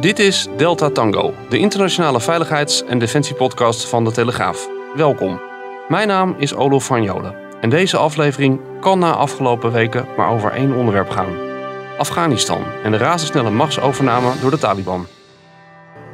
Dit is Delta Tango, de internationale veiligheids- en defensiepodcast van de Telegraaf. Welkom. Mijn naam is Olof van Jolen en deze aflevering kan na afgelopen weken maar over één onderwerp gaan. Afghanistan en de razendsnelle machtsovername door de Taliban.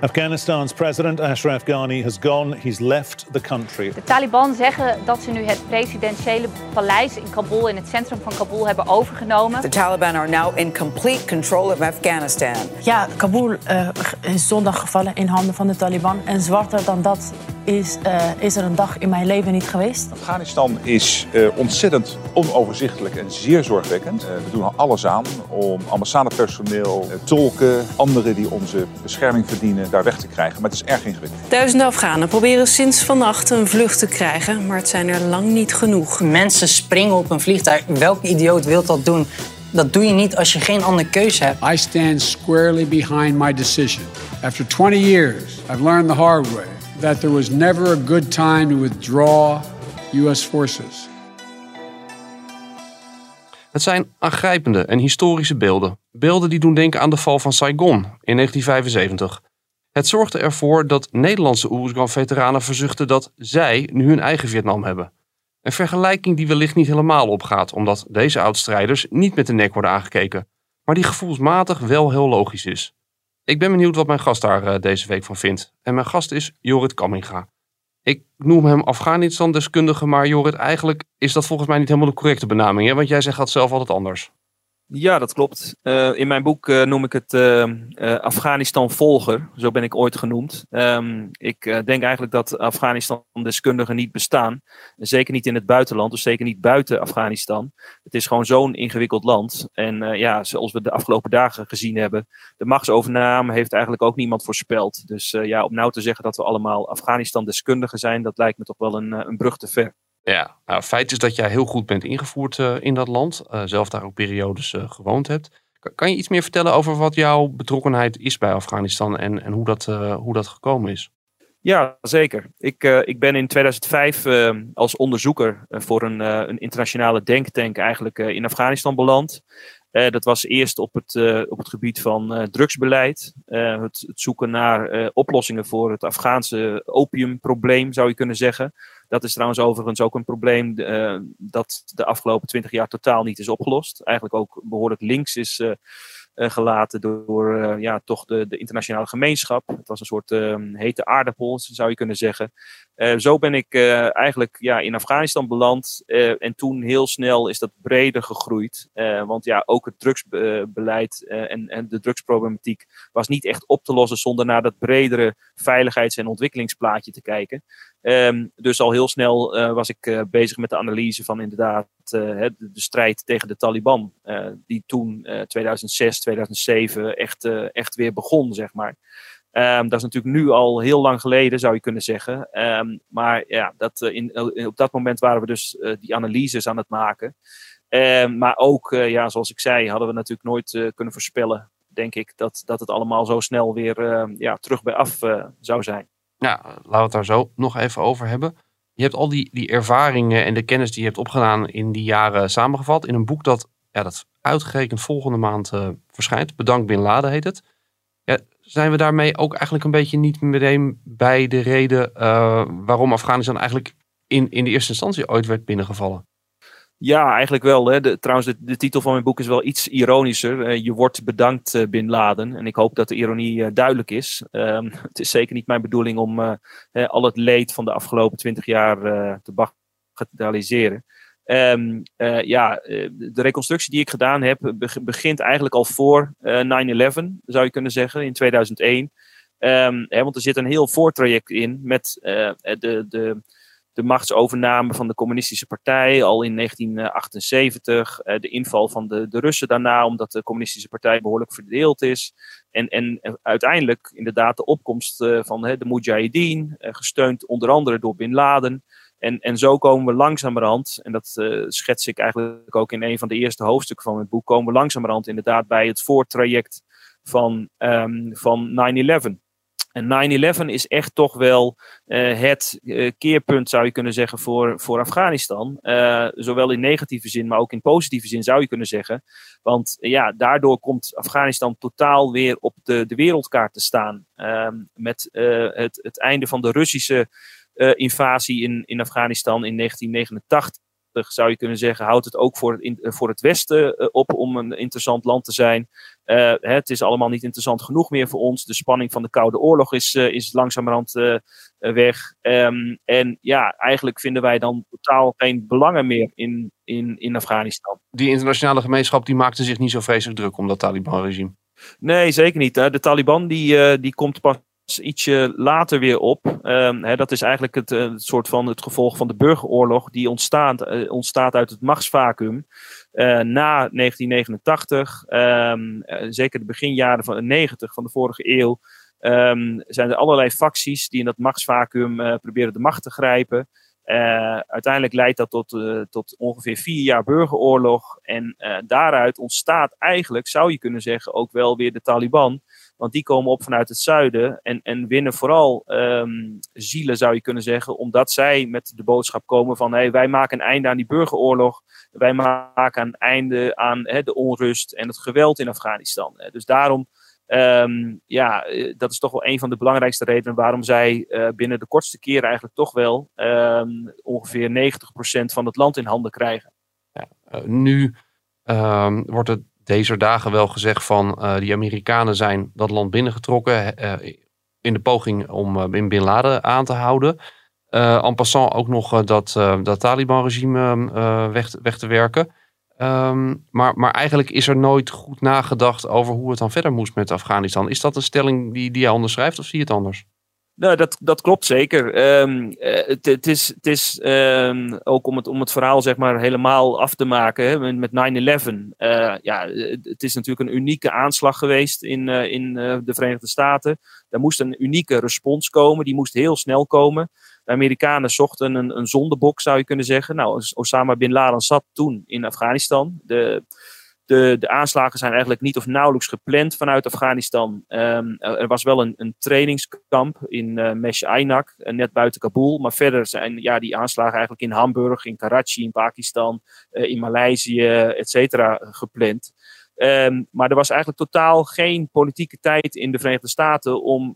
Afghanistan's president Ashraf Ghani has gone. He's left the country. De Taliban zeggen dat ze nu het presidentiële paleis in Kabul, in het centrum van Kabul, hebben overgenomen. The Taliban are now in complete control of Afghanistan. Ja, Kabul uh, is zondag gevallen in handen van de Taliban. En zwarter dan dat is, uh, is er een dag in mijn leven niet geweest. Afghanistan is uh, ontzettend onoverzichtelijk en zeer zorgwekkend. we doen er alles aan om ambassadepersoneel, tolken, anderen die onze bescherming verdienen daar weg te krijgen. Maar het is erg ingewikkeld. Duizenden Afghanen proberen sinds vannacht een vlucht te krijgen, maar het zijn er lang niet genoeg. Mensen springen op een vliegtuig. Welke idioot wil dat doen? Dat doe je niet als je geen andere keuze hebt. I stand squarely behind my decision. After 20 years, I've learned the hard way that there was never a good time to withdraw US forces. Het zijn aangrijpende en historische beelden. Beelden die doen denken aan de val van Saigon in 1975. Het zorgde ervoor dat Nederlandse Oeruzgan-veteranen verzuchten dat zij nu hun eigen Vietnam hebben. Een vergelijking die wellicht niet helemaal opgaat, omdat deze oud-strijders niet met de nek worden aangekeken, maar die gevoelsmatig wel heel logisch is. Ik ben benieuwd wat mijn gast daar uh, deze week van vindt. En mijn gast is Jorrit Kamminga. Ik noem hem Afghanistan-deskundige, maar Jorrit, eigenlijk is dat volgens mij niet helemaal de correcte benaming, hè? want jij zegt dat zelf altijd anders. Ja, dat klopt. Uh, in mijn boek uh, noem ik het uh, Afghanistan-volger. Zo ben ik ooit genoemd. Um, ik denk eigenlijk dat Afghanistan-deskundigen niet bestaan. Zeker niet in het buitenland, dus zeker niet buiten Afghanistan. Het is gewoon zo'n ingewikkeld land. En ja, zoals we de afgelopen dagen gezien hebben, de machtsovername heeft eigenlijk ook niemand voorspeld. Dus ja, om nou te zeggen dat we allemaal Afghanistan-deskundigen zijn, dat lijkt me toch wel een, een brug te ver. Ja, nou, feit is dat jij heel goed bent ingevoerd uh, in dat land. Uh, zelf daar ook periodes uh, gewoond hebt. Kan, je iets meer vertellen over wat jouw betrokkenheid is bij Afghanistan en, en hoe, dat, hoe dat gekomen is? Ja, zeker. Ik, ik ben in 2005 als onderzoeker voor een, een internationale denktank eigenlijk in Afghanistan beland. dat was eerst op het, op het gebied van drugsbeleid. Het, het, zoeken naar oplossingen voor het Afghaanse opiumprobleem, zou je kunnen zeggen. Dat is trouwens overigens ook een probleem uh, dat de afgelopen twintig jaar totaal niet is opgelost. Eigenlijk ook behoorlijk links is uh, uh, gelaten door ja, toch de, de internationale gemeenschap. Het was een soort hete aardappel, zou je kunnen zeggen. zo ben ik eigenlijk ja, in Afghanistan beland. en toen heel snel is dat breder gegroeid. want ja, ook het drugsbeleid en, en de drugsproblematiek was niet echt op te lossen zonder naar dat bredere veiligheids- en ontwikkelingsplaatje te kijken. Um, dus al heel snel uh, was ik uh, bezig met de analyse van inderdaad uh, de, de, strijd tegen de Taliban. die toen 2006, 2007 echt, echt weer begon, zeg maar. Um, dat is natuurlijk nu al heel lang geleden, zou je kunnen zeggen. Um, maar ja, dat, op dat moment waren we dus die analyses aan het maken. maar ook, ja, zoals ik zei, hadden we natuurlijk nooit kunnen voorspellen, denk ik, dat, dat het allemaal zo snel weer ja, terug bij af zou zijn. Ja, laten we het daar zo nog even over hebben. Je hebt al die, die ervaringen en de kennis die je hebt opgedaan in die jaren samengevat in een boek dat, ja, dat uitgerekend volgende maand uh, verschijnt. Bedankt Bin Laden heet het. Ja, zijn we daarmee ook eigenlijk een beetje niet meteen bij de reden uh, waarom Afghanistan eigenlijk in, in de eerste instantie ooit werd binnengevallen? Ja, eigenlijk wel. Hè. De, trouwens, de, titel van mijn boek is wel iets ironischer. Uh, je wordt bedankt, uh, Bin Laden. En ik hoop dat de ironie uh, duidelijk is. Um, het is zeker niet mijn bedoeling om al het leed van de afgelopen twintig jaar te bagatelliseren. Um, ja, de reconstructie die ik gedaan heb, begint eigenlijk al voor 9-11, zou je kunnen zeggen, in 2001. Um, hè, want er zit een heel voortraject in met de, de de machtsovername van de Communistische Partij al in 1978. Uh, de inval van de, de Russen daarna, omdat de Communistische Partij behoorlijk verdeeld is. En, en uiteindelijk inderdaad de opkomst uh, van de Mujahideen, gesteund onder andere door Bin Laden. En, en zo komen we langzamerhand, en dat schets ik eigenlijk ook in een van de eerste hoofdstukken van het boek, komen we langzamerhand inderdaad bij het voortraject van, um, van 9-11. En 9-11 is echt toch wel uh, het uh, keerpunt, zou je kunnen zeggen, voor, voor Afghanistan. Uh, zowel in negatieve zin, maar ook in positieve zin, zou je kunnen zeggen. Want ja, daardoor komt Afghanistan totaal weer op de, de wereldkaart te staan. Ehm, met het, het einde van de Russische invasie in, in Afghanistan in 1989 zou je kunnen zeggen, houdt het ook voor het, in, voor het Westen op om een interessant land te zijn. Uh, het is allemaal niet interessant genoeg meer voor ons. De spanning van de Koude Oorlog is, uh, is langzamerhand uh, weg. Um, en ja, eigenlijk vinden wij dan totaal geen belangen meer in, in, in Afghanistan. Die internationale gemeenschap die maakte zich niet zo vreselijk druk om dat Taliban-regime. Nee, zeker niet. Hè. De Taliban die, die komt pas ietsje later weer op. Um, hè, dat is eigenlijk het, het, soort van het gevolg van de burgeroorlog die ontstaat, ontstaat uit het machtsvacuum. Uh, na 1989, um, zeker de beginjaren van de 90 van de vorige eeuw, um, zijn er allerlei facties die in dat machtsvacuum proberen de macht te grijpen. Uiteindelijk leidt dat tot, tot ongeveer vier jaar burgeroorlog. En daaruit ontstaat eigenlijk, zou je kunnen zeggen, ook wel weer de Taliban. Want die komen op vanuit het zuiden en, en winnen vooral um, zielen, zou je kunnen zeggen, omdat zij met de boodschap komen van hey, wij maken een einde aan die burgeroorlog. Wij maken een einde aan de onrust en het geweld in Afghanistan. Dus daarom, um, ja, eh, dat is toch wel een van de belangrijkste redenen waarom zij uh, binnen de kortste keren eigenlijk toch wel um, ongeveer 90% van het land in handen krijgen. Ja, uh, nu wordt het deze dagen wel gezegd van uh, die Amerikanen zijn dat land binnengetrokken uh, in de poging om uh, in Bin Laden aan te houden. en passant ook nog dat, dat Taliban-regime weg, weg, te werken. Um, maar, maar eigenlijk is er nooit goed nagedacht over hoe het dan verder moest met Afghanistan. Is dat een stelling die, die jij onderschrijft of zie je het anders? Nou, dat, dat klopt zeker. Um, het, het, is, het is um, ook om het, om het verhaal zeg maar helemaal af te maken hè, met 9-11. Uh, ja, het is natuurlijk een unieke aanslag geweest in, uh, in de Verenigde Staten. Daar moest een unieke respons komen, die moest heel snel komen. De Amerikanen zochten een, een zondebok, zou je kunnen zeggen. Nou, Osama Bin Laden zat toen in Afghanistan. De, de, de aanslagen zijn eigenlijk niet of nauwelijks gepland vanuit Afghanistan. Um, er was wel een, een trainingskamp in uh, Mesh Ainak, uh, net buiten Kabul. Maar verder zijn ja, die aanslagen eigenlijk in Hamburg, in Karachi, in Pakistan, uh, in Maleisië, et cetera, gepland. Um, maar er was eigenlijk totaal geen politieke tijd in de Verenigde Staten om,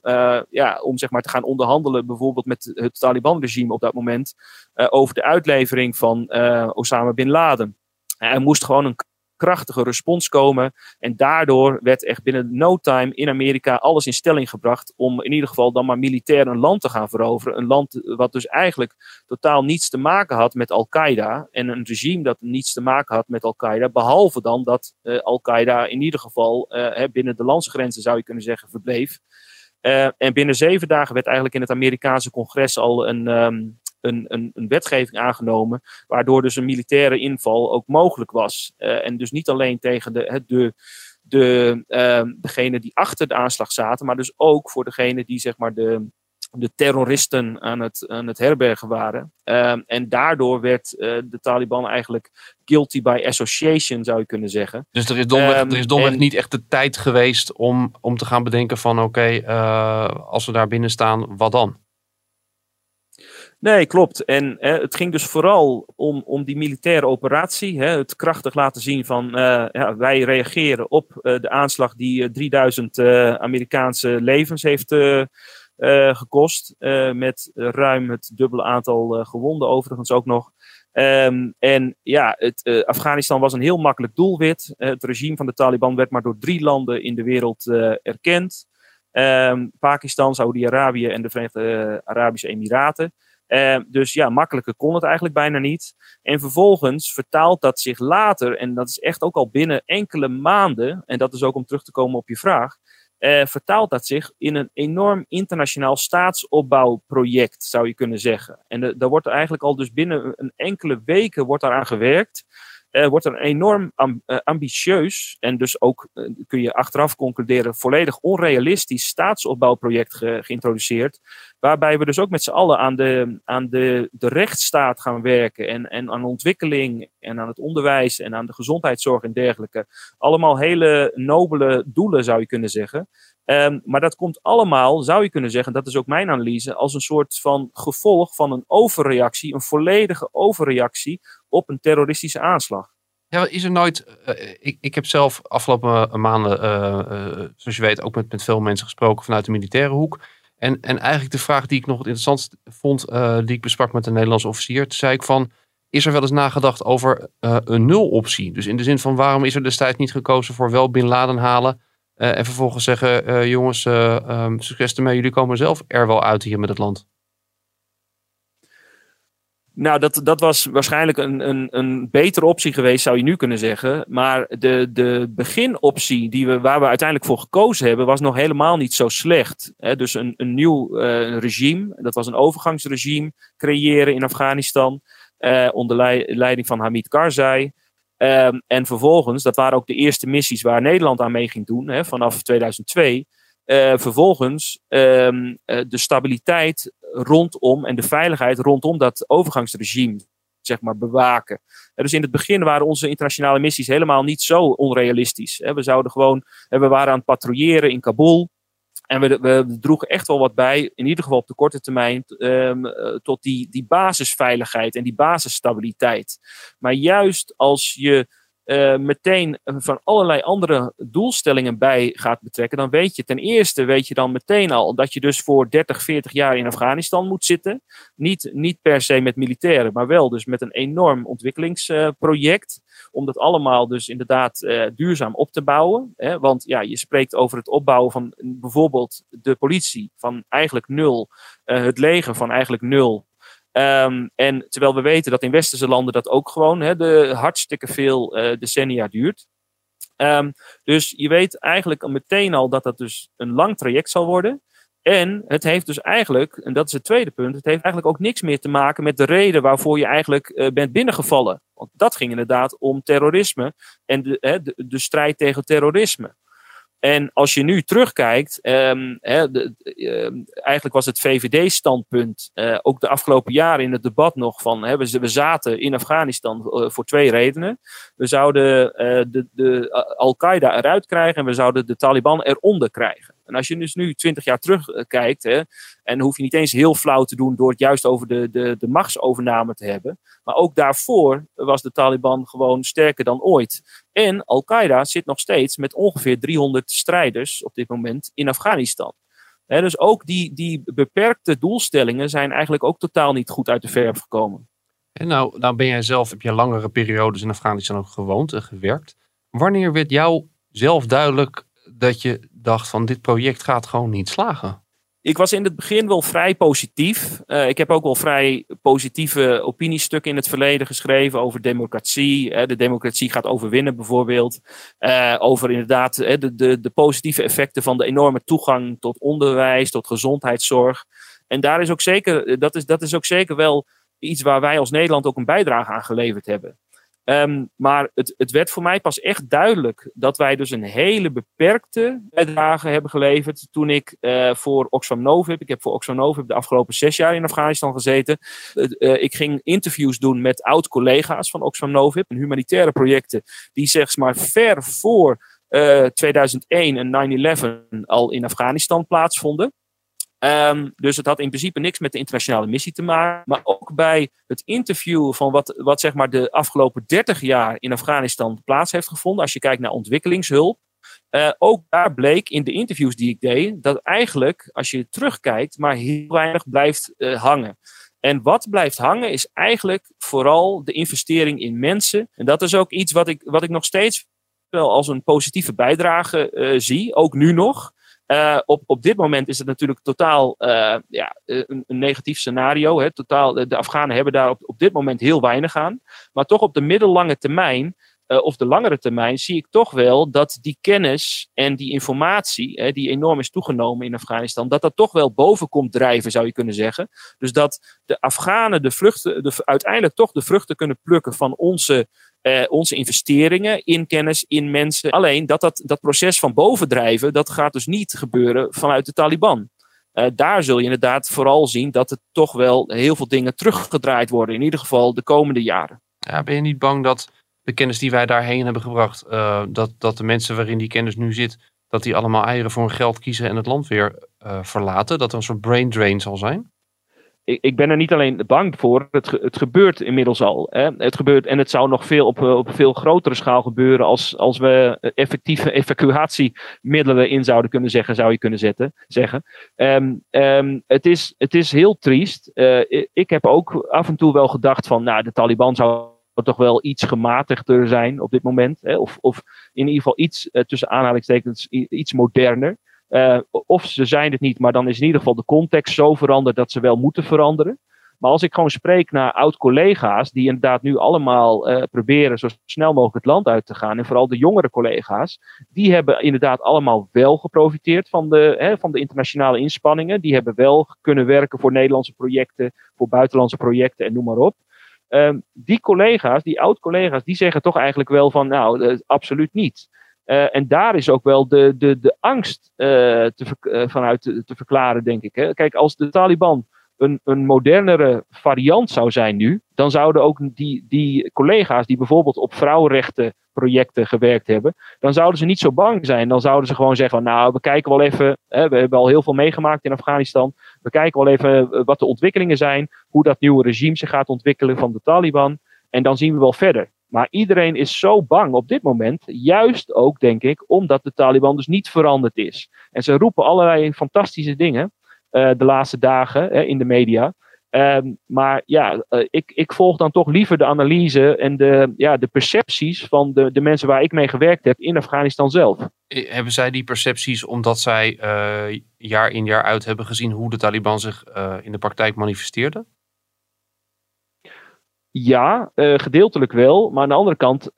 ja, om zeg maar, te gaan onderhandelen, bijvoorbeeld met het Taliban-regime op dat moment, over de uitlevering van Osama bin Laden. Er moest gewoon een krachtige respons komen. En daardoor werd echt binnen no time in Amerika alles in stelling gebracht om in ieder geval dan maar militair een land te gaan veroveren. Een land wat dus eigenlijk totaal niets te maken had met Al-Qaeda. En een regime dat niets te maken had met Al-Qaeda. Behalve dan dat uh, Al-Qaeda in ieder geval uh, binnen de landsgrenzen zou je kunnen zeggen verbleef. Uh, en binnen zeven dagen werd eigenlijk in het Amerikaanse congres al een, um, een, een, een, wetgeving aangenomen, waardoor dus een militaire inval ook mogelijk was. Uh, en dus niet alleen tegen de, de, de, uh, degene die achter de aanslag zaten, maar dus ook voor degene die zeg maar de, de terroristen aan het, aan het herbergen waren. Uh, en daardoor werd uh, de Taliban eigenlijk guilty by association, zou je kunnen zeggen. Dus er is domweg, um, er is domweg en, niet echt de tijd geweest om, om te gaan bedenken van oké, okay, uh, als we daar binnen staan, wat dan? Nee, klopt. En hè, het ging dus vooral om, om die militaire operatie. Hè, het krachtig laten zien van uh, ja, wij reageren op uh, de aanslag die uh, 3000 Amerikaanse levens heeft gekost. met ruim het dubbele aantal gewonden overigens ook nog. Um, en ja, het, Afghanistan was een heel makkelijk doelwit. het regime van de Taliban werd maar door drie landen in de wereld erkend. Um, Pakistan, Saudi-Arabië en de Verenigde Arabische Emiraten. Uh, dus ja, makkelijker kon het eigenlijk bijna niet. En vervolgens vertaalt dat zich later, en dat is echt ook al binnen enkele maanden, en dat is ook om terug te komen op je vraag, eh, vertaalt dat zich in een enorm internationaal staatsopbouwproject, zou je kunnen zeggen. En daar wordt eigenlijk al dus binnen een enkele weken wordt daaraan gewerkt. Uh, wordt er een enorm uh, ambitieus en dus ook, uh, kun je achteraf concluderen, volledig onrealistisch staatsopbouwproject ge, geïntroduceerd. Waarbij we dus ook met z'n allen aan, de, aan de, de rechtsstaat gaan werken en, en aan ontwikkeling en aan het onderwijs en aan de gezondheidszorg en dergelijke. Allemaal hele nobele doelen zou je kunnen zeggen. Um, maar dat komt allemaal, zou je kunnen zeggen, dat is ook mijn analyse, als een soort van gevolg van een overreactie, een volledige overreactie op een terroristische aanslag. Ja, is er nooit. Uh, ik, ik heb zelf afgelopen maanden, uh, uh, zoals je weet, ook met, met veel mensen gesproken vanuit de militaire hoek. En, en eigenlijk de vraag die ik nog het interessantst vond, die ik besprak met een Nederlandse officier, zei ik van. Is er wel eens nagedacht over een nuloptie? Dus in de zin van waarom is er destijds niet gekozen voor wel Bin Laden halen uh, en vervolgens zeggen, uh, jongens, uh, um, succes ermee, jullie komen zelf er wel uit hier met het land. Nou, dat, dat was waarschijnlijk een, een, een betere optie geweest, zou je nu kunnen zeggen. Maar de, de beginoptie die we, waar we uiteindelijk voor gekozen hebben, was nog helemaal niet zo slecht. Dus een, een nieuw regime, dat was een overgangsregime creëren in Afghanistan. onder leiding van Hamid Karzai. Um, en vervolgens, dat waren ook de eerste missies waar Nederland aan mee ging doen, hè, vanaf 2002. Uh, vervolgens um, uh, de stabiliteit rondom en de veiligheid rondom dat overgangsregime zeg maar, bewaken. Dus in het begin waren onze internationale missies helemaal niet zo onrealistisch. Hè. We zouden gewoon, we waren aan het patrouilleren in Kabul. En we, droegen echt wel wat bij, in ieder geval op de korte termijn, um, tot die, die basisveiligheid en die basisstabiliteit. Maar juist als je uh, meteen van allerlei andere doelstellingen bij gaat betrekken, dan weet je ten eerste, weet je dan meteen al dat je dus voor 30, 40 jaar in Afghanistan moet zitten. Niet, niet per se met militairen, maar wel dus met een enorm ontwikkelingsproject. Om dat allemaal dus inderdaad uh, duurzaam op te bouwen. Hè? Want ja, je spreekt over het opbouwen van bijvoorbeeld de politie van eigenlijk nul, het leger van eigenlijk nul. Um, en terwijl we weten dat in westerse landen dat ook gewoon de hartstikke veel uh, decennia duurt. Um, dus je weet eigenlijk meteen al dat dat dus een lang traject zal worden. En het heeft dus eigenlijk, en dat is het tweede punt, het heeft eigenlijk ook niks meer te maken met de reden waarvoor je eigenlijk uh, bent binnengevallen. Want dat ging inderdaad om terrorisme en de, de strijd tegen terrorisme. En als je nu terugkijkt, de, uh, eigenlijk was het VVD-standpunt uh, ook de afgelopen jaren in het debat nog van we, we zaten in Afghanistan uh, voor twee redenen. We zouden de, de Al-Qaeda eruit krijgen en we zouden de Taliban eronder krijgen. En als je dus nu twintig jaar terugkijkt, hè, en hoef je niet eens heel flauw te doen door het juist over de, de, de machtsovername te hebben. Maar ook daarvoor was de Taliban gewoon sterker dan ooit. En Al-Qaeda zit nog steeds met ongeveer 300 strijders op dit moment in Afghanistan. Dus ook die, die beperkte doelstellingen zijn eigenlijk ook totaal niet goed uit de verf gekomen. En nou, nou ben jij zelf, heb je langere periodes in Afghanistan ook gewoond en gewerkt. Wanneer werd jou zelf duidelijk dat je dacht van dit project gaat gewoon niet slagen? Ik was in het begin wel vrij positief. Uh, ik heb ook wel vrij positieve opiniestukken in het verleden geschreven over democratie. Uh, de democratie gaat overwinnen bijvoorbeeld. Uh, over inderdaad de, de, de positieve effecten van de enorme toegang tot onderwijs, tot gezondheidszorg. En daar is ook zeker, dat, is, dat is ook zeker wel iets waar wij als Nederland ook een bijdrage aan geleverd hebben. Um, maar het, het werd voor mij pas echt duidelijk dat wij dus een hele beperkte bijdrage hebben geleverd toen ik uh, voor Oxfam Novib, ik heb voor Oxfam Novib de afgelopen zes jaar in Afghanistan gezeten, uh, ik ging interviews doen met oud-collega's van Oxfam Novib, en humanitaire projecten die zeg maar ver voor uh, 2001 en 9-11 al in Afghanistan plaatsvonden. Um, dus het had in principe niks met de internationale missie te maken. Maar ook bij het interview van wat, wat zeg maar de afgelopen 30 jaar in Afghanistan plaats heeft gevonden. Als je kijkt naar ontwikkelingshulp. Uh, ook daar bleek in de interviews die ik deed. Dat eigenlijk, als je terugkijkt, maar heel weinig blijft uh, hangen. En wat blijft hangen is eigenlijk vooral de investering in mensen. En dat is ook iets wat ik, wat ik nog steeds wel als een positieve bijdrage uh, zie. Ook nu nog. Uh, op, op dit moment is het natuurlijk totaal uh, ja, een, een, negatief scenario. Hè. Totaal, de Afghanen hebben daar op, op dit moment heel weinig aan. Maar toch op de middellange termijn of de langere termijn, zie ik toch wel dat die kennis en die informatie, die enorm is toegenomen in Afghanistan, dat dat toch wel boven komt drijven, zou je kunnen zeggen. Dus dat de Afghanen de vluchten, de, uiteindelijk toch de vruchten kunnen plukken van onze uh, onze investeringen in kennis, in mensen. Alleen dat, dat dat proces van bovendrijven, dat gaat dus niet gebeuren vanuit de Taliban. Uh, daar zul je inderdaad vooral zien dat er toch wel heel veel dingen teruggedraaid worden. In ieder geval de komende jaren. Ja, ben je niet bang dat de kennis die wij daarheen hebben gebracht, uh, dat, dat de mensen waarin die kennis nu zit, dat die allemaal eieren voor hun geld kiezen en het land weer verlaten? Dat er een soort brain drain zal zijn? ik, ben er niet alleen bang voor, het, het gebeurt inmiddels al. Hè. Het gebeurt en het zou nog veel op, op een veel grotere schaal gebeuren als, als we effectieve evacuatiemiddelen in zouden kunnen zeggen, zou je kunnen zetten, zeggen. Um, um, het, is, het is heel triest. Ik heb ook af en toe wel gedacht van, nou, de Taliban zou toch wel iets gematigder zijn op dit moment. Hè? Of, of in ieder geval iets, uh, tussen aanhalingstekens, iets moderner. Uh, of ze zijn het niet, maar dan is in ieder geval de context zo veranderd dat ze wel moeten veranderen. Maar als ik gewoon spreek naar oud-collega's, die inderdaad nu allemaal uh, proberen zo snel mogelijk het land uit te gaan, en vooral de jongere collega's, die hebben inderdaad allemaal wel geprofiteerd van de, hè, van de internationale inspanningen. Die hebben wel kunnen werken voor Nederlandse projecten, voor buitenlandse projecten en noem maar op. Um, die collega's, die oud-collega's, die zeggen toch eigenlijk wel van, nou, uh, absoluut niet. Uh, en daar is ook wel de, de, de angst uh, te, vanuit te, te, verklaren, denk ik. Hè. Kijk, als de Taliban een, een modernere variant zou zijn nu, dan zouden ook die, die collega's die bijvoorbeeld op vrouwenrechtenprojecten gewerkt hebben, dan zouden ze niet zo bang zijn. Dan zouden ze gewoon zeggen: Nou, we kijken wel even, hè, we hebben al heel veel meegemaakt in Afghanistan. We kijken wel even wat de ontwikkelingen zijn, hoe dat nieuwe regime zich gaat ontwikkelen van de Taliban. En dan zien we wel verder. Maar iedereen is zo bang op dit moment, juist ook denk ik, omdat de Taliban dus niet veranderd is. En ze roepen allerlei fantastische dingen uh, de laatste dagen in de media. Um, maar ja, uh, ik, ik volg dan toch liever de analyse en de, ja, de percepties van de, de mensen waar ik mee gewerkt heb in Afghanistan zelf. Hebben zij die percepties omdat zij jaar in jaar uit hebben gezien hoe de Taliban zich in de praktijk manifesteerde? Ja, gedeeltelijk wel. Maar aan de andere kant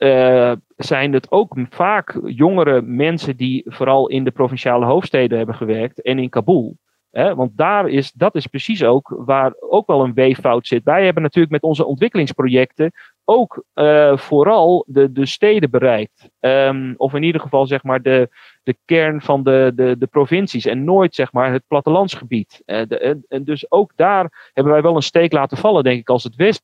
zijn het ook vaak jongere mensen die vooral in de provinciale hoofdsteden hebben gewerkt en in Kabul. Want daar is, dat is precies ook waar ook wel een weeffout zit. Wij hebben natuurlijk met onze ontwikkelingsprojecten ook uh, vooral de, de steden bereikt. Um, of in ieder geval zeg maar de, de kern van de, de, de provincies en nooit zeg maar het plattelandsgebied. De, en, dus ook daar hebben wij wel een steek laten vallen, denk ik, als het West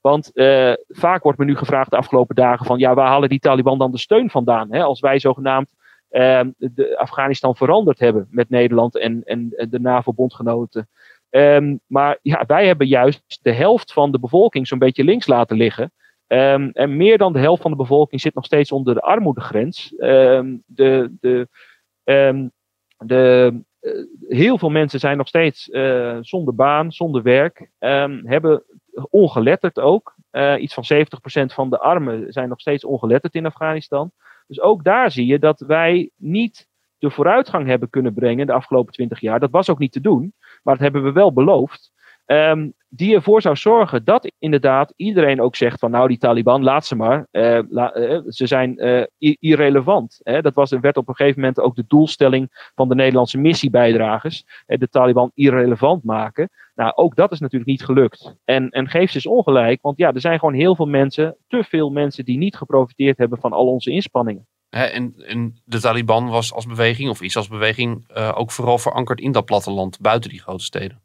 want uh, vaak wordt me nu gevraagd de afgelopen dagen van ja, waar halen die Taliban dan de steun vandaan? Hè? Als wij zogenaamd de Afghanistan veranderd hebben met Nederland en, en de NAVO-bondgenoten. Um, maar ja, wij hebben juist de helft van de bevolking zo'n beetje links laten liggen. Um, en meer dan de helft van de bevolking zit nog steeds onder de armoedegrens. De, de, de, uh, heel veel mensen zijn nog steeds uh, zonder baan, zonder werk, hebben ongeletterd ook. Uh, iets van 70% van de armen zijn nog steeds ongeletterd in Afghanistan. Dus ook daar zie je dat wij niet de vooruitgang hebben kunnen brengen de afgelopen 20 jaar. Dat was ook niet te doen, maar dat hebben we wel beloofd. Um, die ervoor zou zorgen dat inderdaad iedereen ook zegt van nou die Taliban, laat ze maar. La, uh, ze zijn uh, irrelevant. Hè? Dat was, werd op een gegeven moment ook de doelstelling van de Nederlandse missiebijdragers. de Taliban irrelevant maken. Nou, ook dat is natuurlijk niet gelukt. En, en geeft dus ongelijk, want ja, er zijn gewoon heel veel mensen, te veel mensen die niet geprofiteerd hebben van al onze inspanningen. en, en, de Taliban was als beweging, of is als beweging, ook vooral verankerd in dat platteland, buiten die grote steden.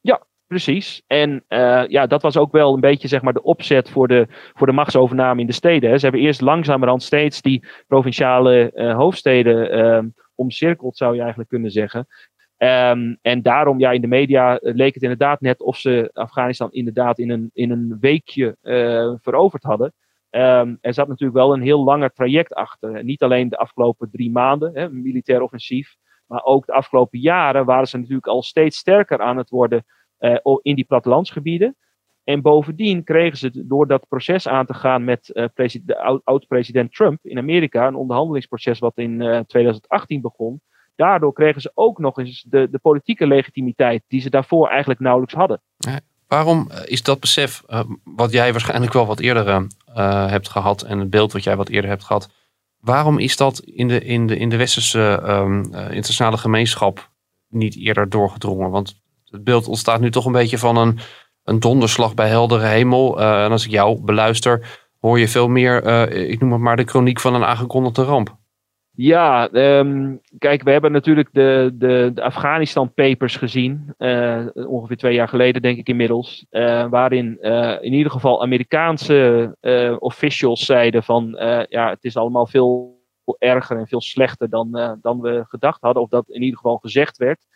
Ja, Precies. En uh, ja, dat was ook wel een beetje zeg maar, de opzet voor de, voor de machtsovername in de steden. Hè. Ze hebben eerst langzamerhand steeds die provinciale uh, hoofdsteden uh, omcirkeld, zou je eigenlijk kunnen zeggen. Um, en daarom, ja, in de media leek het inderdaad net of ze Afghanistan inderdaad in een, in een weekje veroverd hadden. Um, er zat natuurlijk wel een heel langer traject achter. Niet alleen de afgelopen drie maanden, hè, militair offensief, maar ook de afgelopen jaren waren ze natuurlijk al steeds sterker aan het worden uh, in die plattelandsgebieden. En bovendien kregen ze door dat proces aan te gaan met uh, de oud-president Trump in Amerika, een onderhandelingsproces wat in uh, 2018 begon. Daardoor kregen ze ook nog eens de, de politieke legitimiteit die ze daarvoor eigenlijk nauwelijks hadden. Waarom eh, is dat besef, uh, wat jij waarschijnlijk wel wat eerder uh, hebt gehad en het beeld wat jij wat eerder hebt gehad, waarom is dat in de, in de, in de westerse um, internationale gemeenschap niet eerder doorgedrongen? Want het beeld ontstaat nu toch een beetje van een, een donderslag bij heldere hemel. en als ik jou beluister, hoor je veel meer, ik noem het maar, de chroniek van een aangekondigde ramp. Ja, um, kijk, we hebben natuurlijk de, de, Afghanistan papers gezien, uh, ongeveer twee jaar geleden denk ik inmiddels, uh, waarin uh, in ieder geval Amerikaanse officials zeiden van ja, het is allemaal veel erger en veel slechter dan, dan we gedacht hadden, of dat in ieder geval gezegd werd.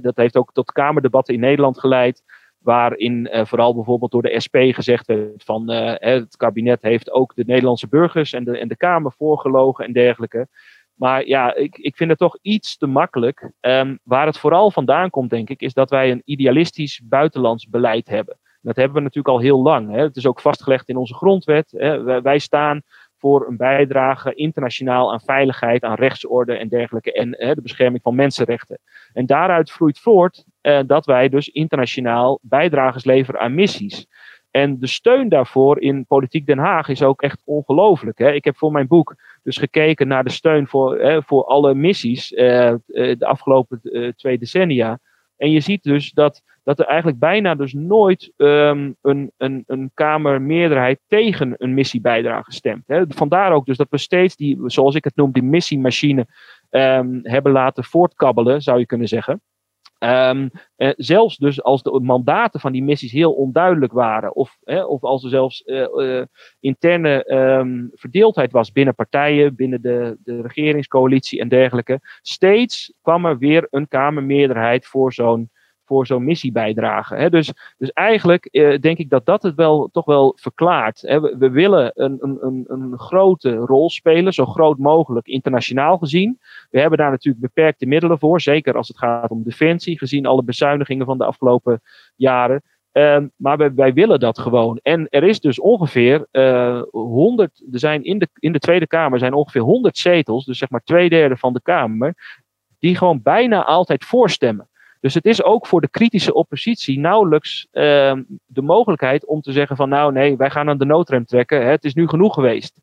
dat heeft ook tot kamerdebatten in Nederland geleid waarin vooral bijvoorbeeld door de SP gezegd werd van het kabinet heeft ook de Nederlandse burgers en de, en de Kamer voorgelogen en dergelijke. Maar ja, ik, ik vind het toch iets te makkelijk. Um, waar het vooral vandaan komt, denk ik, is dat wij een idealistisch buitenlands beleid hebben. Dat hebben we natuurlijk al heel lang. Hè. Het is ook vastgelegd in onze grondwet. Hè. Wij, staan voor een bijdrage internationaal aan veiligheid, aan rechtsorde en dergelijke. En hè, de bescherming van mensenrechten. En daaruit vloeit voort uh, dat wij dus internationaal bijdragers leveren aan missies. En de steun daarvoor in Politiek Den Haag is ook echt ongelooflijk. Ik heb voor mijn boek dus gekeken naar de steun voor, hè, voor alle missies uh, de afgelopen uh, twee decennia. En je ziet dus dat, dat er eigenlijk bijna dus nooit um, een, een, een Kamermeerderheid tegen een missiebijdrage stemt. Hè. Vandaar ook dus dat we steeds die, zoals ik het noem, die missiemachine um, hebben laten voortkabbelen, zou je kunnen zeggen. Um, eh, zelfs dus als de mandaten van die missies heel onduidelijk waren, of, of als er zelfs uh, uh, interne um, verdeeldheid was binnen partijen, binnen de, de regeringscoalitie en dergelijke, steeds kwam er weer een Kamermeerderheid voor zo'n voor zo'n missie bijdragen. Hè. Dus, dus eigenlijk eh, denk ik dat dat het wel toch wel verklaart. Hè. We, willen een, een, een grote rol spelen, zo groot mogelijk internationaal gezien. We hebben daar natuurlijk beperkte middelen voor, zeker als het gaat om defensie, gezien alle bezuinigingen van de afgelopen jaren. Uh, maar wij, willen dat gewoon. En er is dus ongeveer uh, eh, 100, er zijn in de, in de Tweede Kamer zijn ongeveer 100 zetels, dus zeg maar twee derde van de Kamer, die gewoon bijna altijd voorstemmen. Dus het is ook voor de kritische oppositie nauwelijks uh, de mogelijkheid om te zeggen van nou nee, wij gaan aan de noodrem trekken, het is nu genoeg geweest.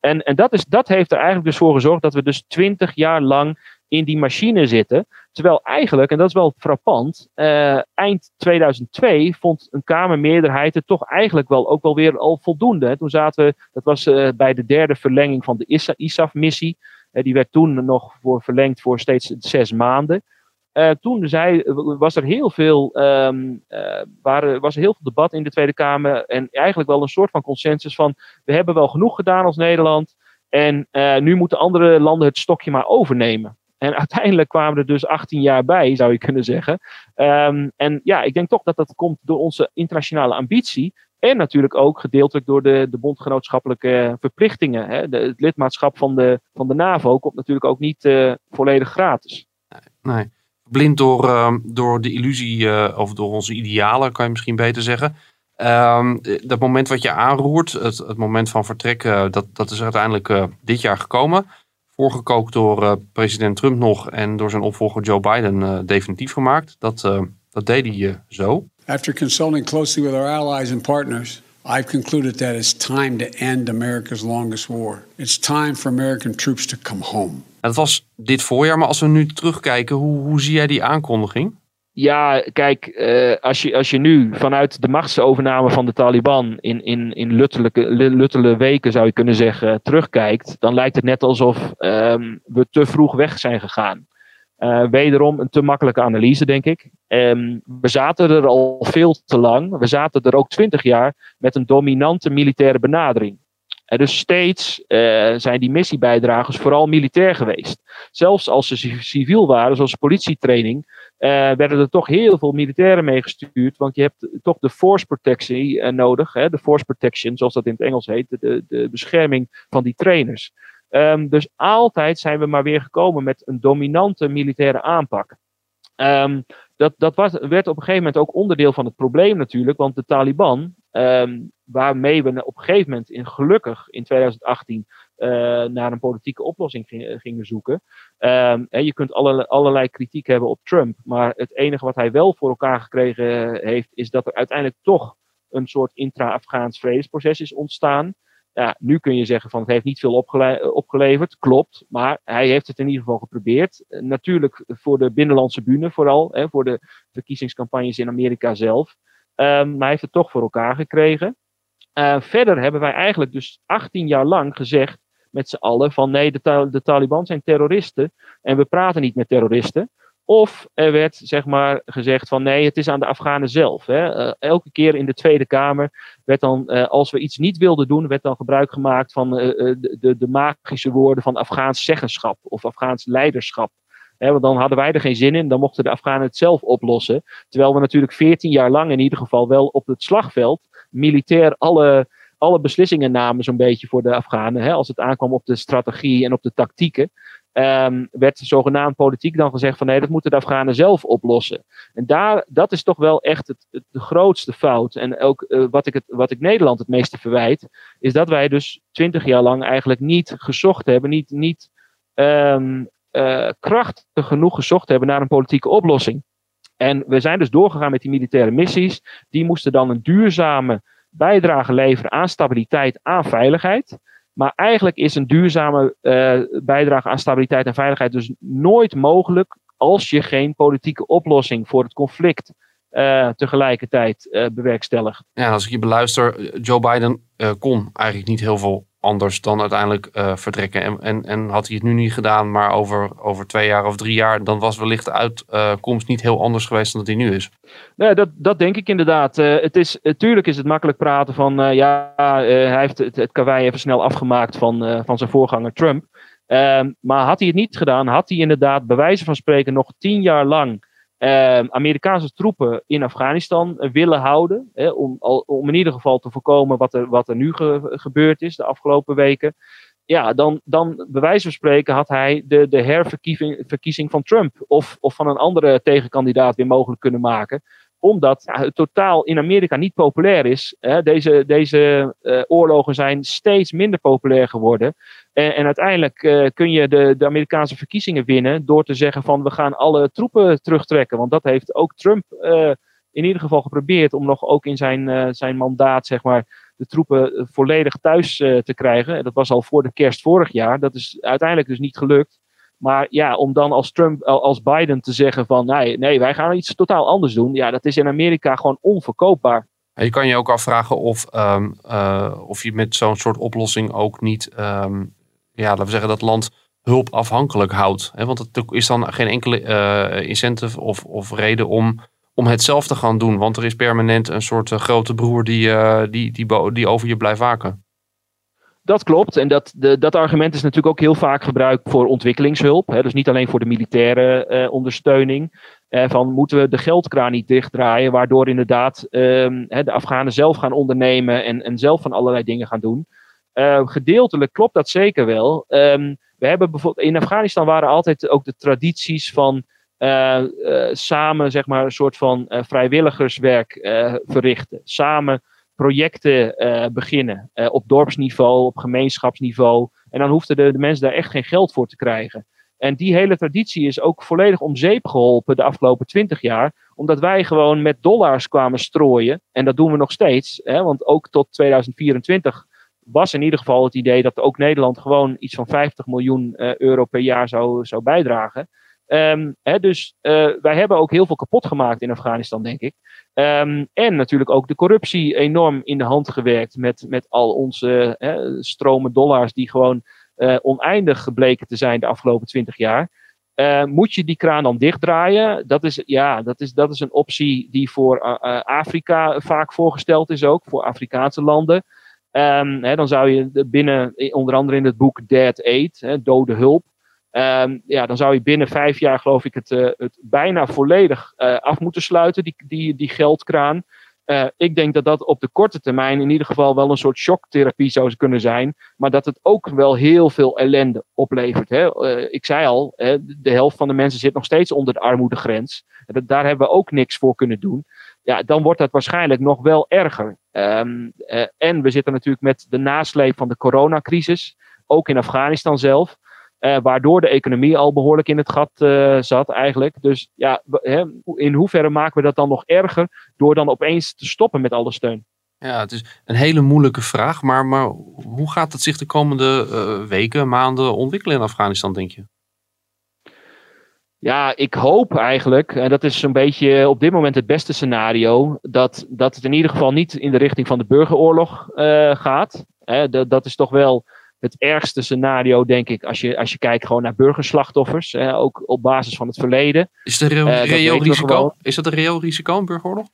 En, en dat, is, dat heeft er eigenlijk dus voor gezorgd dat we dus twintig jaar lang in die machine zitten. Terwijl eigenlijk, en dat is wel frappant, uh, eind 2002 vond een Kamermeerderheid het toch eigenlijk wel ook wel weer al voldoende. Toen zaten we, dat was uh, bij de derde verlenging van de ISAF-missie. Uh, die werd toen nog voor verlengd voor steeds zes maanden. Uh, toen zei, was er heel veel, um, uh, waren, was er heel veel debat in de Tweede Kamer. En eigenlijk wel een soort van consensus van: we hebben wel genoeg gedaan als Nederland. En uh, nu moeten andere landen het stokje maar overnemen. En uiteindelijk kwamen er dus 18 jaar bij, zou je kunnen zeggen. Um, en ja, ik denk toch dat dat komt door onze internationale ambitie. En natuurlijk ook gedeeltelijk door de, de bondgenootschappelijke verplichtingen. Hè. Het lidmaatschap van de, van de NAVO komt natuurlijk ook niet volledig gratis. Nee blind door, uh, door de illusie uh, of door onze idealen, kan je misschien beter zeggen. Um, dat moment wat je aanroert, het, het moment van vertrek, uh, dat, dat is uiteindelijk uh, dit jaar gekomen. Voorgekookt door president Trump nog en door zijn opvolger Joe Biden definitief gemaakt. Dat, dat deed hij zo. After consulting closely with our allies and partners, I've concluded that it's time to end America's longest war. It's time for American troops to come home. Dat was dit voorjaar, maar als we nu terugkijken, hoe, hoe zie jij die aankondiging? Ja, kijk, uh, als, je, als je nu vanuit de machtsovername van de Taliban in, in, in luttele weken, zou je kunnen zeggen, terugkijkt, dan lijkt het net alsof um, we te vroeg weg zijn gegaan. Uh, wederom een te makkelijke analyse, denk ik. Um, we zaten er al veel te lang. We zaten er ook twintig jaar met een dominante militaire benadering. En dus steeds uh, zijn die missiebijdragers vooral militair geweest. Zelfs als ze civiel waren, zoals politietraining, uh, werden er toch heel veel militairen meegestuurd. Want je hebt toch de force protection nodig. Hè, de force protection, zoals dat in het Engels heet. De, de bescherming van die trainers. Um, dus altijd zijn we maar weer gekomen met een dominante militaire aanpak. Um, dat, dat was, werd op een gegeven moment ook onderdeel van het probleem natuurlijk, want de Taliban ehm, waarmee we op een gegeven moment in, gelukkig in 2018 uh, naar een politieke oplossing gingen zoeken. Um, je kunt allerlei, allerlei kritiek hebben op Trump, maar het enige wat hij wel voor elkaar gekregen heeft, is dat er uiteindelijk toch een soort intra-Afghaans vredesproces is ontstaan. Ja, nu kun je zeggen van het heeft niet veel opgeleverd, klopt, maar hij heeft het in ieder geval geprobeerd. natuurlijk voor de binnenlandse bühne vooral, hè, voor de verkiezingscampagnes in Amerika zelf. Um, maar hij heeft het toch voor elkaar gekregen. Uh, verder hebben wij eigenlijk dus 18 jaar lang gezegd met z'n allen van nee, de, de Taliban zijn terroristen en we praten niet met terroristen. Of er werd zeg maar gezegd van nee, het is aan de Afghanen zelf. Hè. Uh, elke keer in de Tweede Kamer werd dan, uh, als we iets niet wilden doen, werd dan gebruik gemaakt van de, de, de, magische woorden van Afghaans zeggenschap of Afghaans leiderschap. Hè, want dan hadden wij er geen zin in, dan mochten de Afghanen het zelf oplossen. Terwijl we natuurlijk veertien jaar lang in ieder geval wel op het slagveld militair alle, alle beslissingen namen zo'n beetje voor de Afghanen. Hè, als het aankwam op de strategie en op de tactieken. Um, werd zogenaamd politiek dan gezegd van nee, dat moeten de Afghanen zelf oplossen. En daar, dat is toch wel echt het, de grootste fout. En ook uh, wat, ik het, wat ik Nederland het meeste verwijt, is dat wij dus twintig jaar lang eigenlijk niet gezocht hebben, niet, niet um, krachtig genoeg gezocht hebben naar een politieke oplossing. En we zijn dus doorgegaan met die militaire missies. Die moesten dan een duurzame bijdrage leveren aan stabiliteit, aan veiligheid. Maar eigenlijk is een duurzame uh, bijdrage aan stabiliteit en veiligheid dus nooit mogelijk als je geen politieke oplossing voor het conflict uh, tegelijkertijd uh, bewerkstelligt. Ja, als ik je beluister, Joe Biden kon eigenlijk niet heel veel anders dan uiteindelijk vertrekken. En, en, en had hij het nu niet gedaan, maar over, over twee jaar of drie jaar, dan was wellicht de uitkomst niet heel anders geweest dan dat hij nu is. Nee, dat, dat denk ik inderdaad. Het is, natuurlijk is het makkelijk praten van, ja, hij heeft het, het karwei even snel afgemaakt van, van zijn voorganger Trump. Ehm, maar had hij het niet gedaan, had hij inderdaad bij wijze van spreken nog tien jaar lang uh, Amerikaanse troepen in Afghanistan uh, willen houden. Om, om in ieder geval te voorkomen wat er, wat er nu ge, gebeurd is de afgelopen weken. Ja, dan, dan bij wijze van spreken had hij de, de herverkiezing van Trump of, of van een andere tegenkandidaat weer mogelijk kunnen maken omdat het totaal in Amerika niet populair is. Deze, deze uh, oorlogen zijn steeds minder populair geworden. En, en uiteindelijk uh, kun je de, de Amerikaanse verkiezingen winnen door te zeggen van we gaan alle troepen terugtrekken. Want dat heeft ook Trump uh, in ieder geval geprobeerd om nog ook in zijn, zijn mandaat zeg maar, de troepen volledig thuis te krijgen. En dat was al voor de kerst vorig jaar. Dat is uiteindelijk dus niet gelukt. Maar ja, om dan als Trump, als Biden te zeggen van nee, nee, wij gaan iets totaal anders doen. Ja, dat is in Amerika gewoon onverkoopbaar. Je kan je ook afvragen of, uh, of je met zo'n soort oplossing ook niet, um, ja, laten we zeggen, dat land hulpafhankelijk houdt. Hè? Want het is dan geen enkele uh, incentive of, of reden om, om het zelf te gaan doen. Want er is permanent een soort uh, grote broer die, die, die, die over je blijft waken. Dat klopt. En dat, de, dat argument is natuurlijk ook heel vaak gebruikt voor ontwikkelingshulp. Hè, dus niet alleen voor de militaire uh, ondersteuning. Uh, van moeten we de geldkraan niet dichtdraaien, waardoor inderdaad um, de Afghanen zelf gaan ondernemen en, en zelf van allerlei dingen gaan doen. Uh, gedeeltelijk klopt dat zeker wel. Um, we hebben bijvoorbeeld in Afghanistan waren altijd ook de tradities van samen, zeg maar, een soort van vrijwilligerswerk verrichten. Samen projecten beginnen. Op dorpsniveau, op gemeenschapsniveau. En dan hoefden de, de mensen daar echt geen geld voor te krijgen. En die hele traditie is ook volledig om zeep geholpen de afgelopen twintig jaar. Omdat wij gewoon met dollars kwamen strooien. En dat doen we nog steeds. Hè, want ook tot 2024 was in ieder geval het idee dat ook Nederland gewoon iets van 50 miljoen uh, euro per jaar zou, zou bijdragen. Hè, dus wij hebben ook heel veel kapot gemaakt in Afghanistan, denk ik. Um, en natuurlijk ook de corruptie enorm in de hand gewerkt met, met al onze stromen dollars die gewoon uh, oneindig gebleken te zijn de afgelopen twintig jaar. Uh, moet je die kraan dan dichtdraaien? Dat is, ja, dat is, dat is een optie die voor Afrika vaak voorgesteld is ook, voor Afrikaanse landen. Um, hè, dan zou je binnen, onder andere in het boek Dead Aid, hè, dode hulp, Um, ja, dan zou je binnen vijf jaar, geloof ik, het, uh, het bijna volledig uh, af moeten sluiten, die, die, die geldkraan. Ik denk dat dat op de korte termijn in ieder geval wel een soort shocktherapie zou kunnen zijn. Maar dat het ook wel heel veel ellende oplevert. Hè? ik zei al, hè, de helft van de mensen zit nog steeds onder de armoedegrens. Daar hebben we ook niks voor kunnen doen. Ja, dan wordt dat waarschijnlijk nog wel erger. Ehm, eh, en we zitten natuurlijk met de nasleep van de coronacrisis, ook in Afghanistan zelf. Uh, waardoor de economie al behoorlijk in het gat uh, zat eigenlijk. Dus ja, hè, in hoeverre maken we dat dan nog erger door dan opeens te stoppen met alle steun? Ja, het is een hele moeilijke vraag. Maar, maar hoe gaat het zich de komende weken, maanden ontwikkelen in Afghanistan, denk je? Ja, ik hoop eigenlijk, en dat is een beetje op dit moment het beste scenario, dat, dat het in ieder geval niet in de richting van de burgeroorlog gaat. dat, dat is toch wel het ergste scenario, denk ik, als je, als je kijkt gewoon naar burgerslachtoffers, hè, ook op basis van het verleden. Is, er een uh, reëel risico? is dat een reëel risico, een burgeroorlog?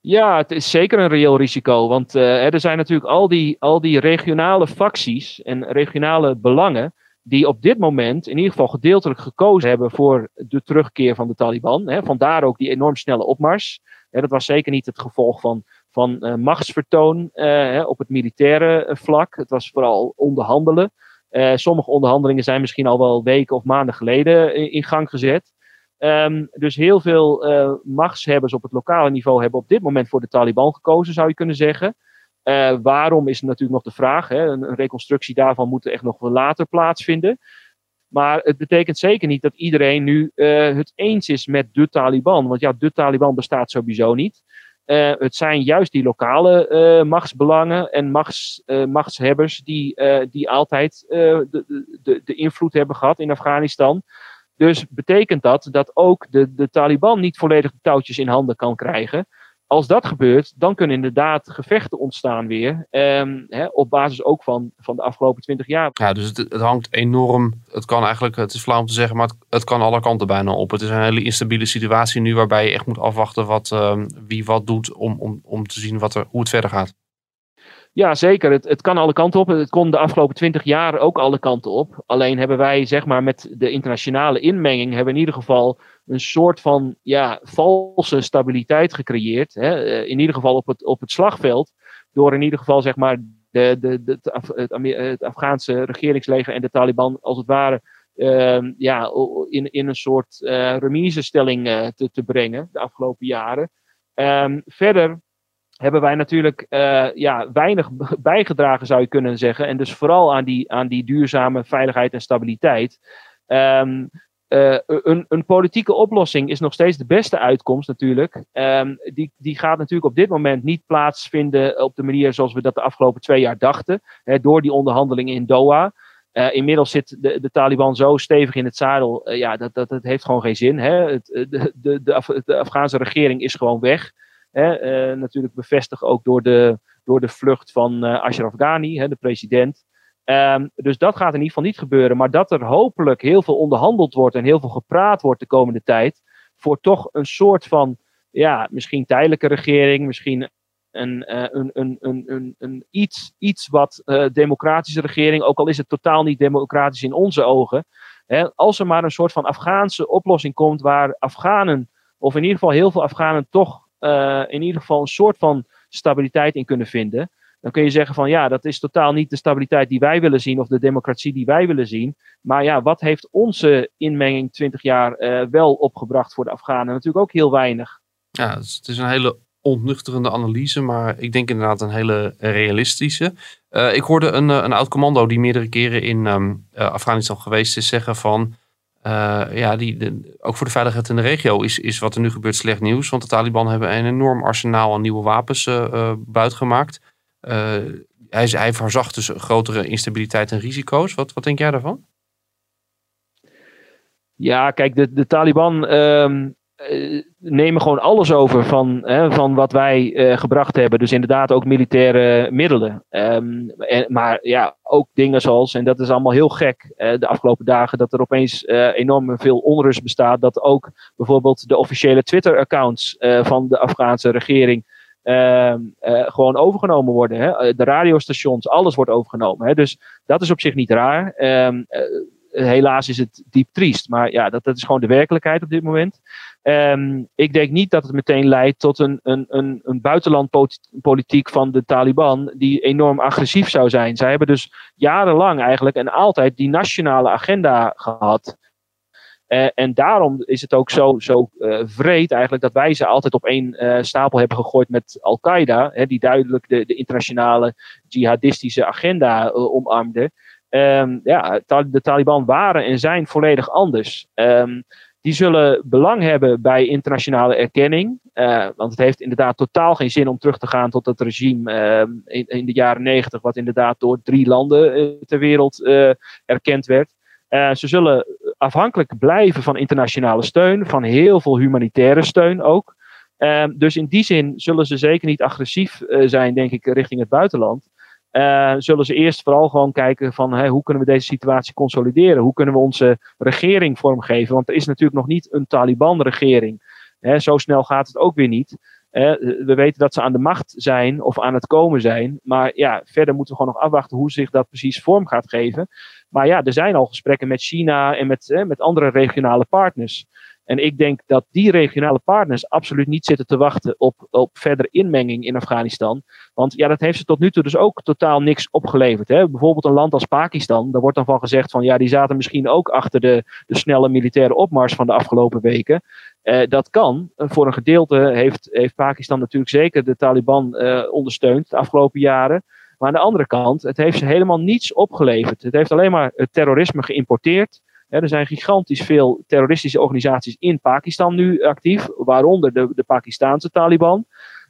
Ja, het is zeker een reëel risico. Want uh, er zijn natuurlijk al die, al die regionale facties en regionale belangen. Die op dit moment in ieder geval gedeeltelijk gekozen hebben voor de terugkeer van de Taliban. Hè. Vandaar ook die enorm snelle opmars. Dat was zeker niet het gevolg van van uh, machtsvertoon uh, op het militaire eh, vlak. Het was vooral onderhandelen. Sommige onderhandelingen zijn misschien al wel weken of maanden geleden in, gang gezet. Um, dus heel veel machtshebbers op het lokale niveau hebben op dit moment voor de Taliban gekozen, zou je kunnen zeggen. Uh, waarom is natuurlijk nog de vraag. Hè? Een, reconstructie daarvan moet echt nog wel later plaatsvinden. Maar het betekent zeker niet dat iedereen nu uh, het eens is met de Taliban. Want ja, de Taliban bestaat sowieso niet. Uh, het zijn juist die lokale machtsbelangen en machts, machtshebbers die, die altijd de, de, de invloed hebben gehad in Afghanistan. Dus betekent dat dat ook de, de Taliban niet volledig de touwtjes in handen kan krijgen als dat gebeurt, dan kunnen inderdaad gevechten ontstaan weer. Um, hè, op basis ook van, van de afgelopen twintig jaar. Ja, dus het, het, hangt enorm. Het kan eigenlijk, het is flauw om te zeggen, maar het, het, kan alle kanten bijna op. Het is een hele instabiele situatie nu waarbij je echt moet afwachten wat, um, wie wat doet om, om, om te zien wat er, hoe het verder gaat. Ja, zeker. Het, het kan alle kanten op. Het kon de afgelopen twintig jaar ook alle kanten op. Alleen hebben wij, zeg maar, met de internationale inmenging, hebben in ieder geval een soort van ja, valse stabiliteit gecreëerd. Hè? Eh, in ieder geval op het, op het slagveld. Door in ieder geval, zeg maar, de, de, de, het, het Afghaanse regeringsleger en de Taliban, als het ware, uh, ja, in, in een soort uh, remisestelling uh, te, te brengen de afgelopen jaren. Um, verder hebben wij natuurlijk uh, ja, weinig bijgedragen, zou je kunnen zeggen. En dus vooral aan die, aan die duurzame veiligheid en stabiliteit. Um, uh, een, een, politieke oplossing is nog steeds de beste uitkomst natuurlijk. Um, die, die gaat natuurlijk op dit moment niet plaatsvinden op de manier zoals we dat de afgelopen twee jaar dachten. Hè, door die onderhandelingen in Doha. Uh, inmiddels zit de, de, Taliban zo stevig in het zadel. Ja, dat, dat, dat heeft gewoon geen zin. Hè. Het, de, de, de, Af de Afghaanse regering is gewoon weg. Uh, natuurlijk bevestigd ook door de, door de vlucht van uh, Ashraf Ghani, hè, de president. Um, dus dat gaat in ieder geval niet gebeuren. Maar dat er hopelijk heel veel onderhandeld wordt en heel veel gepraat wordt de komende tijd. Voor toch een soort van, ja, misschien tijdelijke regering, misschien een, uh, een, een, een, een, iets, iets wat democratische regering, ook al is het totaal niet democratisch in onze ogen. Hè, als er maar een soort van Afghaanse oplossing komt waar Afghanen, of in ieder geval heel veel Afghanen, toch uh, in ieder geval een soort van stabiliteit in kunnen vinden. Dan kun je zeggen van ja, dat is totaal niet de stabiliteit die wij willen zien of de democratie die wij willen zien. Maar ja, wat heeft onze inmenging 20 jaar uh, wel opgebracht voor de Afghanen? Natuurlijk ook heel weinig. Ja, het is een hele ontnuchterende analyse, maar ik denk inderdaad een hele realistische. Uh, ik hoorde een, een oud commando die meerdere keren in uh, Afghanistan geweest is zeggen van uh, ja, die, ook voor de veiligheid in de regio is, is wat er nu gebeurt slecht nieuws. Want de Taliban hebben een enorm arsenaal aan nieuwe wapens uh, uh, buitgemaakt. hij, hij voorzag dus grotere instabiliteit en risico's. Wat, wat denk jij daarvan? Ja, kijk, de, de Taliban uh, nemen gewoon alles over van, hè, van wat wij uh, gebracht hebben. Dus inderdaad ook militaire middelen. En, maar ja, ook dingen zoals, en dat is allemaal heel gek uh, de afgelopen dagen, dat er opeens enorm veel onrust bestaat. Dat ook bijvoorbeeld de officiële Twitter-accounts van de Afghaanse regering. gewoon overgenomen worden. Hè? De radiostations, alles wordt overgenomen. Hè? Dus dat is op zich niet raar. Um, helaas is het diep triest. Maar ja, dat, dat is gewoon de werkelijkheid op dit moment. Um, ik denk niet dat het meteen leidt tot een, een, een, een buitenlandpolitiek van de Taliban die enorm agressief zou zijn. Zij hebben dus jarenlang eigenlijk en altijd die nationale agenda gehad. Uh, en daarom is het ook zo, zo uh, vreed eigenlijk dat wij ze altijd op één uh, stapel hebben gegooid met Al-Qaeda, die duidelijk de, de, internationale jihadistische agenda omarmde. Um, ja, de Taliban waren en zijn volledig anders. Um, die zullen belang hebben bij internationale erkenning. want het heeft inderdaad totaal geen zin om terug te gaan tot het regime in, in, de jaren negentig, wat inderdaad door drie landen ter wereld erkend werd. Ze zullen afhankelijk blijven van internationale steun, van heel veel humanitaire steun ook. Dus in die zin zullen ze zeker niet agressief zijn, denk ik, richting het buitenland. Zullen ze eerst vooral gewoon kijken van hoe kunnen we deze situatie consolideren? Hoe kunnen we onze regering vormgeven? Want er is natuurlijk nog niet een Taliban-regering. zo snel gaat het ook weer niet. we weten dat ze aan de macht zijn of aan het komen zijn. Maar ja, verder moeten we gewoon nog afwachten hoe zich dat precies vorm gaat geven. Maar ja, er zijn al gesprekken met China en met, eh, met andere regionale partners. En ik denk dat die regionale partners absoluut niet zitten te wachten op, op verdere inmenging in Afghanistan. Want ja, dat heeft ze tot nu toe dus ook totaal niks opgeleverd. Hè. Bijvoorbeeld een land als Pakistan, daar wordt dan van gezegd van ja, die zaten misschien ook achter de, de snelle militaire opmars van de afgelopen weken. Uh, dat kan. Voor een gedeelte heeft, heeft Pakistan natuurlijk zeker de Taliban uh, ondersteund de afgelopen jaren. Maar aan de andere kant, het heeft ze helemaal niets opgeleverd. Het heeft alleen maar het terrorisme geïmporteerd. Er zijn gigantisch veel terroristische organisaties in Pakistan nu actief, waaronder de, de Pakistaanse Taliban.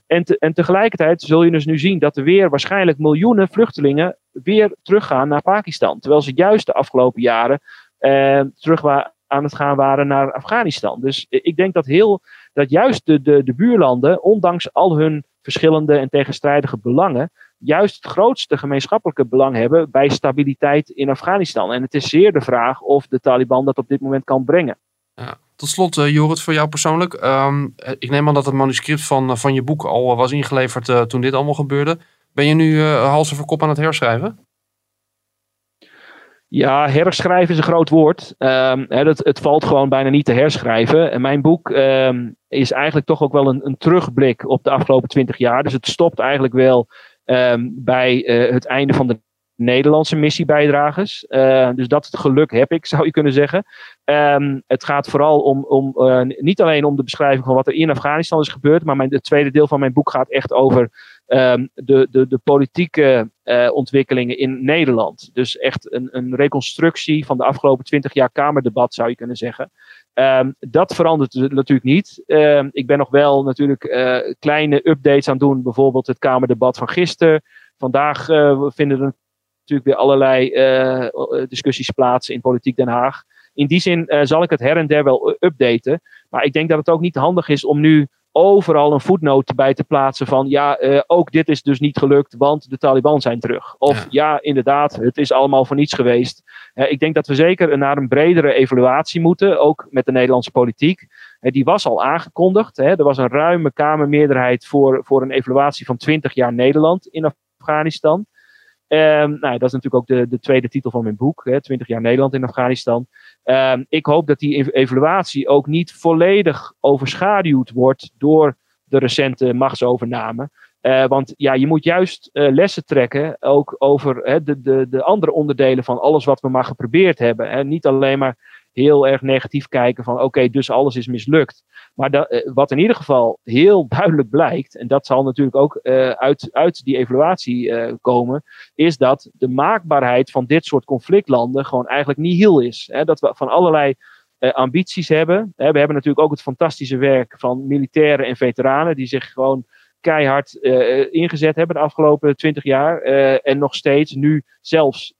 En, te, en tegelijkertijd zul je dus nu zien dat er weer waarschijnlijk miljoenen vluchtelingen weer teruggaan naar Pakistan. Terwijl ze juist de afgelopen jaren eh, terug aan het gaan waren naar Afghanistan. Dus ik denk dat, heel, dat juist de, de, de buurlanden, ondanks al hun verschillende en tegenstrijdige belangen, juist het grootste gemeenschappelijke belang hebben bij stabiliteit in Afghanistan. En het is zeer de vraag of de Taliban dat op dit moment kan brengen. Ja. Tot slot, uh, Jorrit, voor jou persoonlijk. Ehm, ik neem aan dat het manuscript van, van je boek al was ingeleverd uh, toen dit allemaal gebeurde. Ben je nu uh, hals over kop aan het herschrijven? Ja, herschrijven is een groot woord. Um, het, het, valt gewoon bijna niet te herschrijven. En mijn boek um, is eigenlijk toch ook wel een, een, terugblik op de afgelopen twintig jaar. Dus het stopt eigenlijk wel um, bij uh, het einde van de Nederlandse missiebijdragers. Uh, dus dat geluk heb ik, zou je kunnen zeggen. Um, het gaat vooral om, om uh, niet alleen om de beschrijving van wat er in Afghanistan is gebeurd, maar mijn, het tweede deel van mijn boek gaat echt over um, de, de, de politieke uh, ontwikkelingen in Nederland. Dus echt een, een reconstructie van de afgelopen twintig jaar Kamerdebat, zou je kunnen zeggen. Um, dat verandert natuurlijk niet. Um, ik ben nog wel natuurlijk uh, kleine updates aan doen. Bijvoorbeeld het Kamerdebat van gisteren. Vandaag uh, vinden er natuurlijk weer allerlei discussies plaats in Politiek Den Haag. In die zin zal ik het her en der wel updaten. Maar ik denk dat het ook niet handig is om nu overal een voetnoot bij te plaatsen van ja, uh, ook dit is dus niet gelukt, want de Taliban zijn terug. Of ja, ja inderdaad, het is allemaal voor niets geweest. Uh, ik denk dat we zeker naar een bredere evaluatie moeten, ook met de Nederlandse politiek. Uh, die was al aangekondigd. Hè. Er was een ruime Kamermeerderheid voor, voor een evaluatie van 20 jaar Nederland in Afghanistan. Um, nou, dat is natuurlijk ook de, de tweede titel van mijn boek, hè, 20 jaar Nederland in Afghanistan. Um, ik hoop dat die evaluatie ook niet volledig overschaduwd wordt door de recente machtsovername. Uh, want ja, je moet juist uh, lessen trekken, ook over hè, de, de, de andere onderdelen van alles wat we maar geprobeerd hebben. Hè. Niet alleen maar heel erg negatief kijken van oké, dus alles is mislukt. Maar dat, uh, wat in ieder geval heel duidelijk blijkt, en dat zal natuurlijk ook uh, uit, uit die evaluatie uh, komen, is dat de maakbaarheid van dit soort conflictlanden gewoon eigenlijk niet heel is. Hè? Dat we van allerlei ambities hebben. Hè? We hebben natuurlijk ook het fantastische werk van militairen en veteranen die zich gewoon keihard ingezet hebben de afgelopen twintig jaar. en nog steeds nu zelfs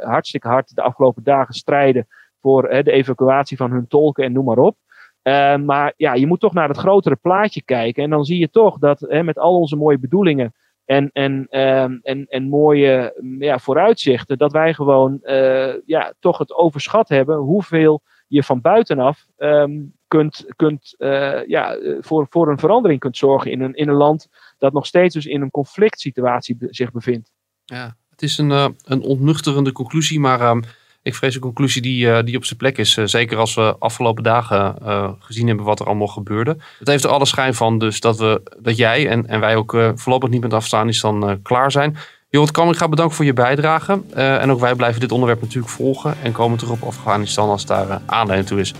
hartstikke hard de afgelopen dagen strijden voor de evacuatie van hun tolken en noem maar op. Uh, maar ja, je moet toch naar het grotere plaatje kijken. En dan zie je toch dat hè, met al onze mooie bedoelingen en, en, uh, en, en mooie ja, vooruitzichten, dat wij gewoon uh, ja, toch het overschat hebben hoeveel je van buitenaf um, kunt, kunt uh, ja, voor, voor een verandering kunt zorgen in een, in een land dat nog steeds dus in een conflict situatie zich bevindt. Ja, het is een, een ontnuchterende conclusie, maar um, ik vrees een conclusie die, uh, die op zijn plek is. Uh, zeker als we afgelopen dagen uh, gezien hebben wat er allemaal gebeurde. Het heeft er alle schijn van dus dat, we, dat jij en, en wij ook voorlopig niet met Afghanistan klaar zijn. Jorrit Kam, ik ga bedanken voor je bijdrage. en ook wij blijven dit onderwerp natuurlijk volgen. En komen terug op Afghanistan als daar aanleiding toe is.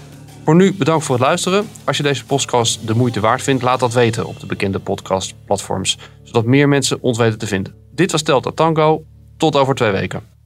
Voor nu bedankt voor het luisteren. Als je deze podcast de moeite waard vindt, laat dat weten op de bekende podcastplatforms, zodat meer mensen ons weten te vinden. Dit was Delta Tango. Tot over twee weken.